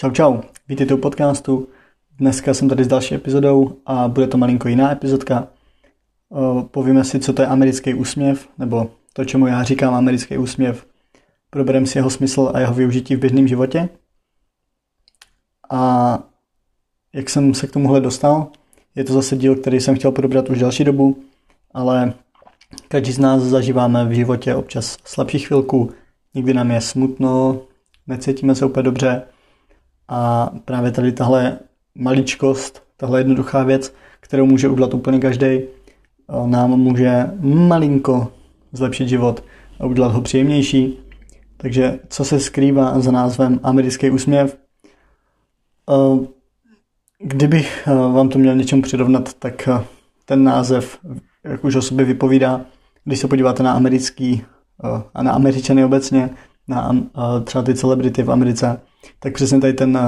Čau čau, vítejte u podcastu. Dneska jsem tady s další epizodou a bude to malinko jiná epizodka. Povíme si, co to je americký úsměv, nebo to, čemu já říkám americký úsměv. Probereme si jeho smysl a jeho využití v běžném životě. A jak jsem se k tomuhle dostal, je to zase díl, který jsem chtěl probrat už další dobu, ale každý z nás zažíváme v životě občas slabší chvilku, někdy nám je smutno, necítíme se úplně dobře a právě tady tahle maličkost, tahle jednoduchá věc, kterou může udělat úplně každý, nám může malinko zlepšit život a udělat ho příjemnější. Takže co se skrývá za názvem americký úsměv? Kdybych vám to měl něčemu přirovnat, tak ten název, jak už o sobě vypovídá, když se podíváte na americký a na američany obecně, na třeba ty celebrity v Americe, tak přesně tady ten,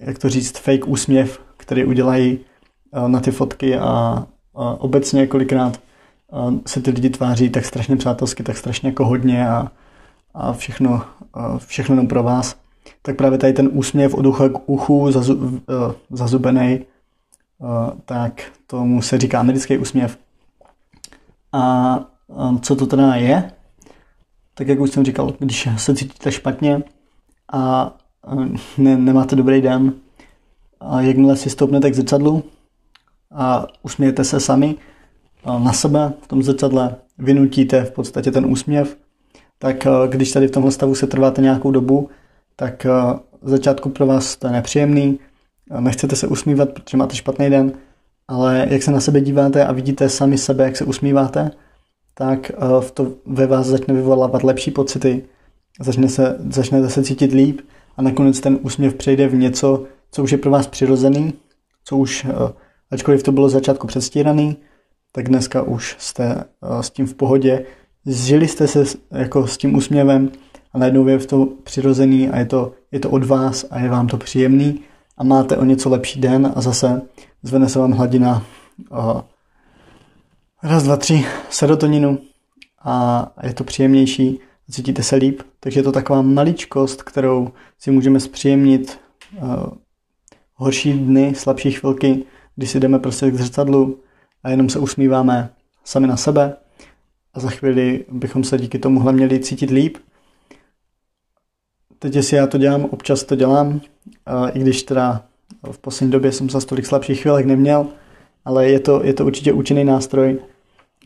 jak to říct, fake úsměv, který udělají na ty fotky a obecně kolikrát se ty lidi tváří tak strašně přátelsky, tak strašně jako hodně a, a všechno, všechno jenom pro vás. Tak právě tady ten úsměv od ucha k uchu zazu, zazubený, tak tomu se říká americký úsměv. A co to teda je? Tak jak už jsem říkal, když se cítíte špatně a ne, nemáte dobrý den, a jakmile si stoupnete k zrcadlu a usmějete se sami na sebe v tom zrcadle, vynutíte v podstatě ten úsměv, tak když tady v tomhle stavu se trváte nějakou dobu, tak v začátku pro vás to je nepříjemný, nechcete se usmívat, protože máte špatný den, ale jak se na sebe díváte a vidíte sami sebe, jak se usmíváte, tak eh, v to ve vás začne vyvolávat lepší pocity, začne se, začnete se cítit líp a nakonec ten úsměv přejde v něco, co už je pro vás přirozený, co už, eh, ačkoliv to bylo začátku předstíraný, tak dneska už jste eh, s tím v pohodě, zžili jste se jako s tím úsměvem a najednou je to přirozený a je to, je to od vás a je vám to příjemný a máte o něco lepší den a zase zvene se vám hladina raz, dva, tři, serotoninu. A je to příjemnější, cítíte se líp, takže je to taková maličkost, kterou si můžeme zpříjemnit uh, horší dny, slabší chvilky, když si jdeme prostě k zrcadlu a jenom se usmíváme sami na sebe. A za chvíli bychom se díky tomuhle měli cítit líp. Teď, jestli já to dělám, občas to dělám, uh, i když teda v poslední době jsem za tolik slabších chvílek neměl, ale je to, je to určitě účinný nástroj,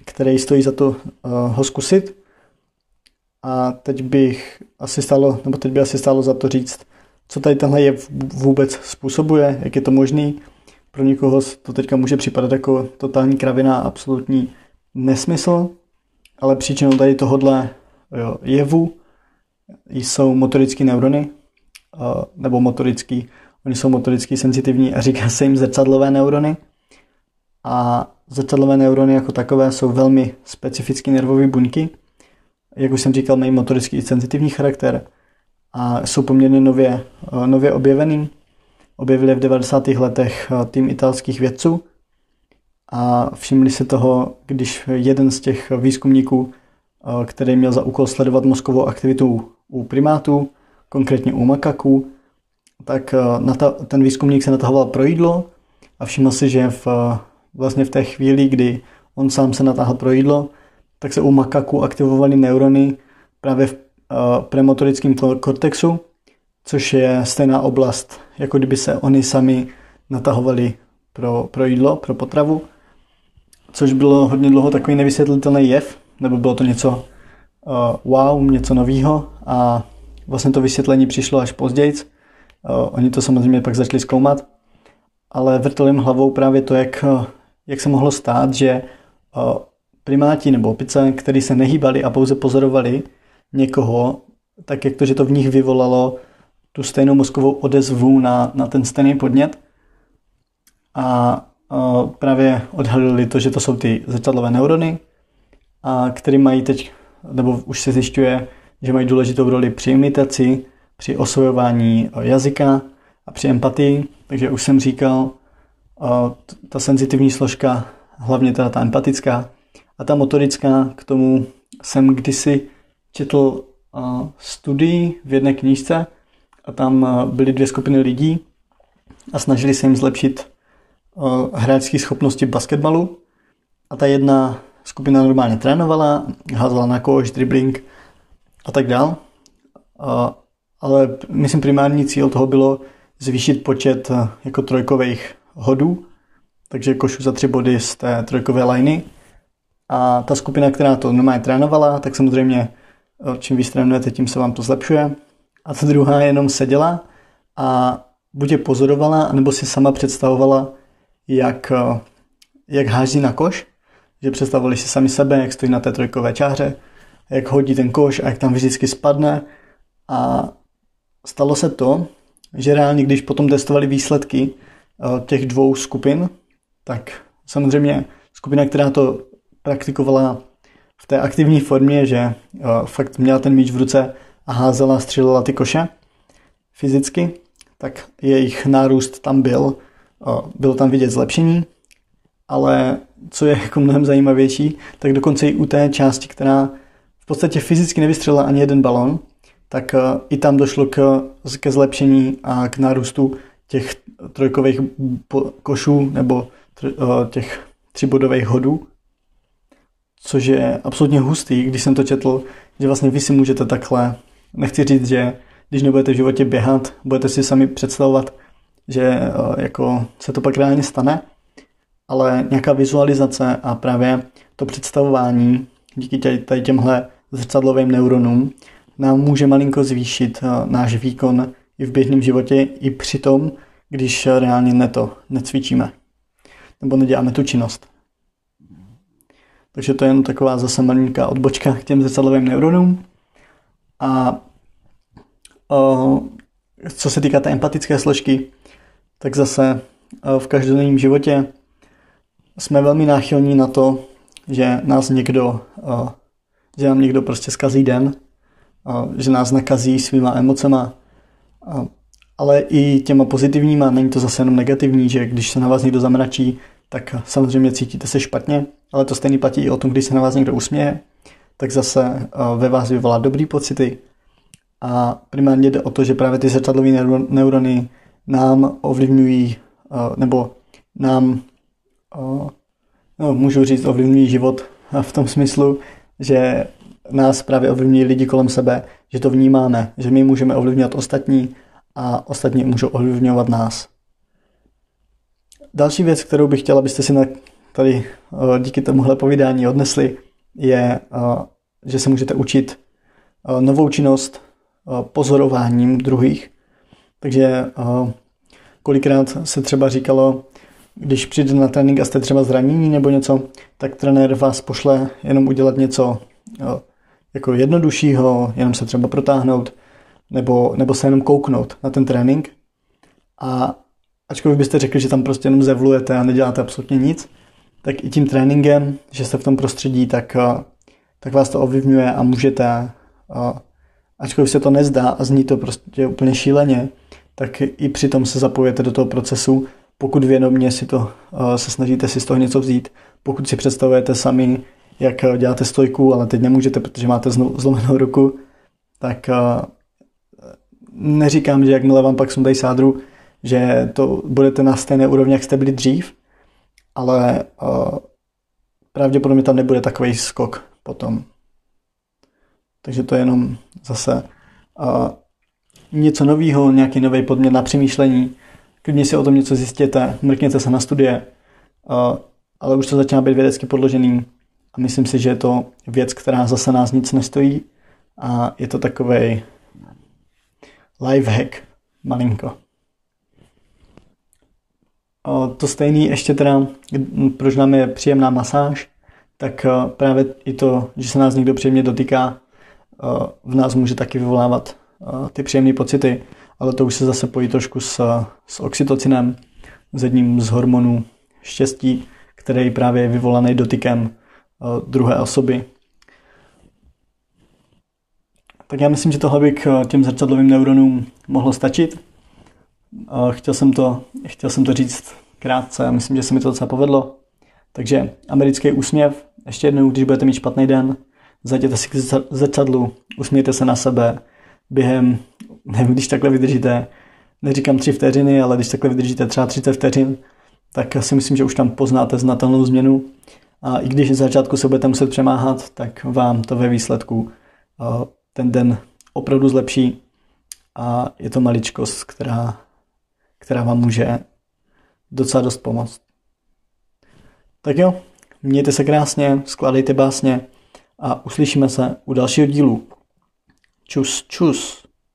který stojí za to uh, ho zkusit. A teď bych asi stalo, nebo teď by asi stálo za to říct, co tady tenhle je vůbec způsobuje, jak je to možný. Pro někoho to teďka může připadat jako totální kravina, absolutní nesmysl, ale příčinou tady tohohle jo, jevu jsou motorické neurony, uh, nebo motorický, oni jsou motoricky senzitivní a říká se jim zrcadlové neurony. A Zrcadlové neurony jako takové jsou velmi specifické nervové buňky. Jak už jsem říkal, mají motorický i senzitivní charakter a jsou poměrně nově, eh, nově objevený. Objevili v 90. letech eh, tým italských vědců a všimli se toho, když jeden z těch výzkumníků, eh, který měl za úkol sledovat mozkovou aktivitu u primátů, konkrétně u makaků, tak ten výzkumník se natahoval pro jídlo a všiml si, že v vlastně v té chvíli, kdy on sám se natáhl pro jídlo, tak se u makaku aktivovaly neurony právě v uh, premotorickém kortexu, což je stejná oblast, jako kdyby se oni sami natahovali pro, pro jídlo, pro potravu, což bylo hodně dlouho takový nevysvětlitelný jev, nebo bylo to něco uh, wow, něco novýho a vlastně to vysvětlení přišlo až později. Uh, oni to samozřejmě pak začali zkoumat, ale vrtl jim hlavou právě to, jak jak se mohlo stát, že primáti nebo opice, který se nehýbali a pouze pozorovali někoho, tak jak to, že to v nich vyvolalo tu stejnou mozkovou odezvu na, na ten stejný podnět. A, a právě odhalili to, že to jsou ty zrcadlové neurony, a který mají teď, nebo už se zjišťuje, že mají důležitou roli při imitaci, při osvojování jazyka a při empatii. Takže už jsem říkal, ta senzitivní složka, hlavně teda ta empatická a ta motorická, k tomu jsem kdysi četl studii v jedné knížce a tam byly dvě skupiny lidí a snažili se jim zlepšit hráčské schopnosti basketbalu. A ta jedna skupina normálně trénovala, házela na koš, dribbling a tak dál. Ale myslím primární cíl toho bylo zvýšit počet jako trojkových hodů, takže košu za tři body z té trojkové liney. A ta skupina, která to normálně trénovala, tak samozřejmě čím víc trénujete, tím se vám to zlepšuje. A ta druhá jenom seděla a buď je pozorovala, nebo si sama představovala, jak, jak háží na koš, že představovali si sami sebe, jak stojí na té trojkové čáře, jak hodí ten koš a jak tam vždycky spadne. A stalo se to, že reálně, když potom testovali výsledky těch dvou skupin, tak samozřejmě skupina, která to praktikovala v té aktivní formě, že eh, fakt měla ten míč v ruce a házela, střílela ty koše fyzicky, tak jejich nárůst tam byl, eh, bylo tam vidět zlepšení, ale co je jako mnohem zajímavější, tak dokonce i u té části, která v podstatě fyzicky nevystřelila ani jeden balon, tak eh, i tam došlo k, ke zlepšení a k nárůstu těch trojkových košů nebo těch třibodových hodů, což je absolutně hustý, když jsem to četl, že vlastně vy si můžete takhle, nechci říct, že když nebudete v životě běhat, budete si sami představovat, že eh, jako se to pak reálně stane, ale nějaká vizualizace a právě to představování díky tady těmhle zrcadlovým neuronům nám může malinko zvýšit eh, náš výkon i v běžném životě, i při tom, když reálně neto necvičíme nebo neděláme tu činnost. Takže to je jen taková zase malinká odbočka k těm zrcadlovým neuronům. A o, co se týká té empatické složky, tak zase o, v každodenním životě jsme velmi náchylní na to, že nás někdo, o, že nám někdo prostě zkazí den, o, že nás nakazí svýma emocema, ale i těma pozitivníma, není to zase jenom negativní, že když se na vás někdo zamračí, tak samozřejmě cítíte se špatně, ale to stejný platí i o tom, když se na vás někdo usměje, tak zase eh, ve vás vyvolá dobrý pocity. A primárně jde o to, že právě ty zrcadlové neurony nám ovlivňují, eh, nebo nám, eh, no, můžu říct, ovlivňují život v tom smyslu, že nás právě ovlivňují lidi kolem sebe, že to vnímáme, že my můžeme ovlivňovat ostatní a ostatní můžou ovlivňovat nás. Další věc, kterou bych chtěl, abyste si na, tady eh, díky tomuhle povídání odnesli, je, eh, že se můžete učit eh, novou činnost pozorováním druhých. Takže kolikrát se třeba říkalo, když přijde na trénink a jste třeba zranění nebo něco, tak trenér vás pošle jenom udělat něco jako jednoduššího, jenom se třeba protáhnout, nebo, nebo se jenom kouknout na ten trénink. A ačkoliv byste řekli, že tam prostě jenom zevlujete a neděláte absolutně nic, tak i tím tréninkem, že jste v tom prostředí, tak, eh, tak vás to ovlivňuje a můžete, eh, ačkoliv se to nezdá a zní to prostě úplně šíleně, tak i přitom se zapojete do toho procesu, pokud vědomě si to, eh, se snažíte si z toho něco vzít, pokud si představujete sami, jak děláte stojku, ale teď nemůžete, protože máte zlomenou ruku, tak neříkám, že jakmile vám pak sundají sádru, že to budete na stejné úrovni, jak jste byli dřív, ale uh, pravděpodobně tam nebude takový skok potom. Takže to je jenom zase něco nového, nějaký nový podmět na přemýšlení. Klidně si o tom něco zjistěte, mrkněte se na studie, ale už to začíná být vědecky podložený myslím si, že je to věc, která zase nás nic nestojí a je to takový life hack malinko. To stejný ještě teda, proč nám je příjemná masáž, tak právě i to, že se nás někdo příjemně dotýká, v nás může taky vyvolávat ty příjemné pocity, ale to už se zase pojí trošku s, s oxytocinem, s jedním z hormonů štěstí, který právě je vyvolaný dotykem druhé osoby. Tak já myslím, že tohle by k těm zrcadlovým neuronům mohlo stačit. Chtěl jsem to, chtěl jsem to říct krátce a myslím, že se mi to docela povedlo. Takže americký úsměv, ještě jednou, když budete mít špatný den, zajděte si k zrcadlu, usmějte se na sebe během nevím, když takhle vydržíte, neříkám tři vteřiny, ale když takhle vydržíte třeba 30 vteřin, tak si myslím, že už tam poznáte znatelnou změnu. A i když z začátku se budete muset přemáhat, tak vám to ve výsledku ten den opravdu zlepší a je to maličkost, která, která vám může docela dost pomoct. Tak jo, mějte se krásně, skládejte básně a uslyšíme se u dalšího dílu. Čus, čus.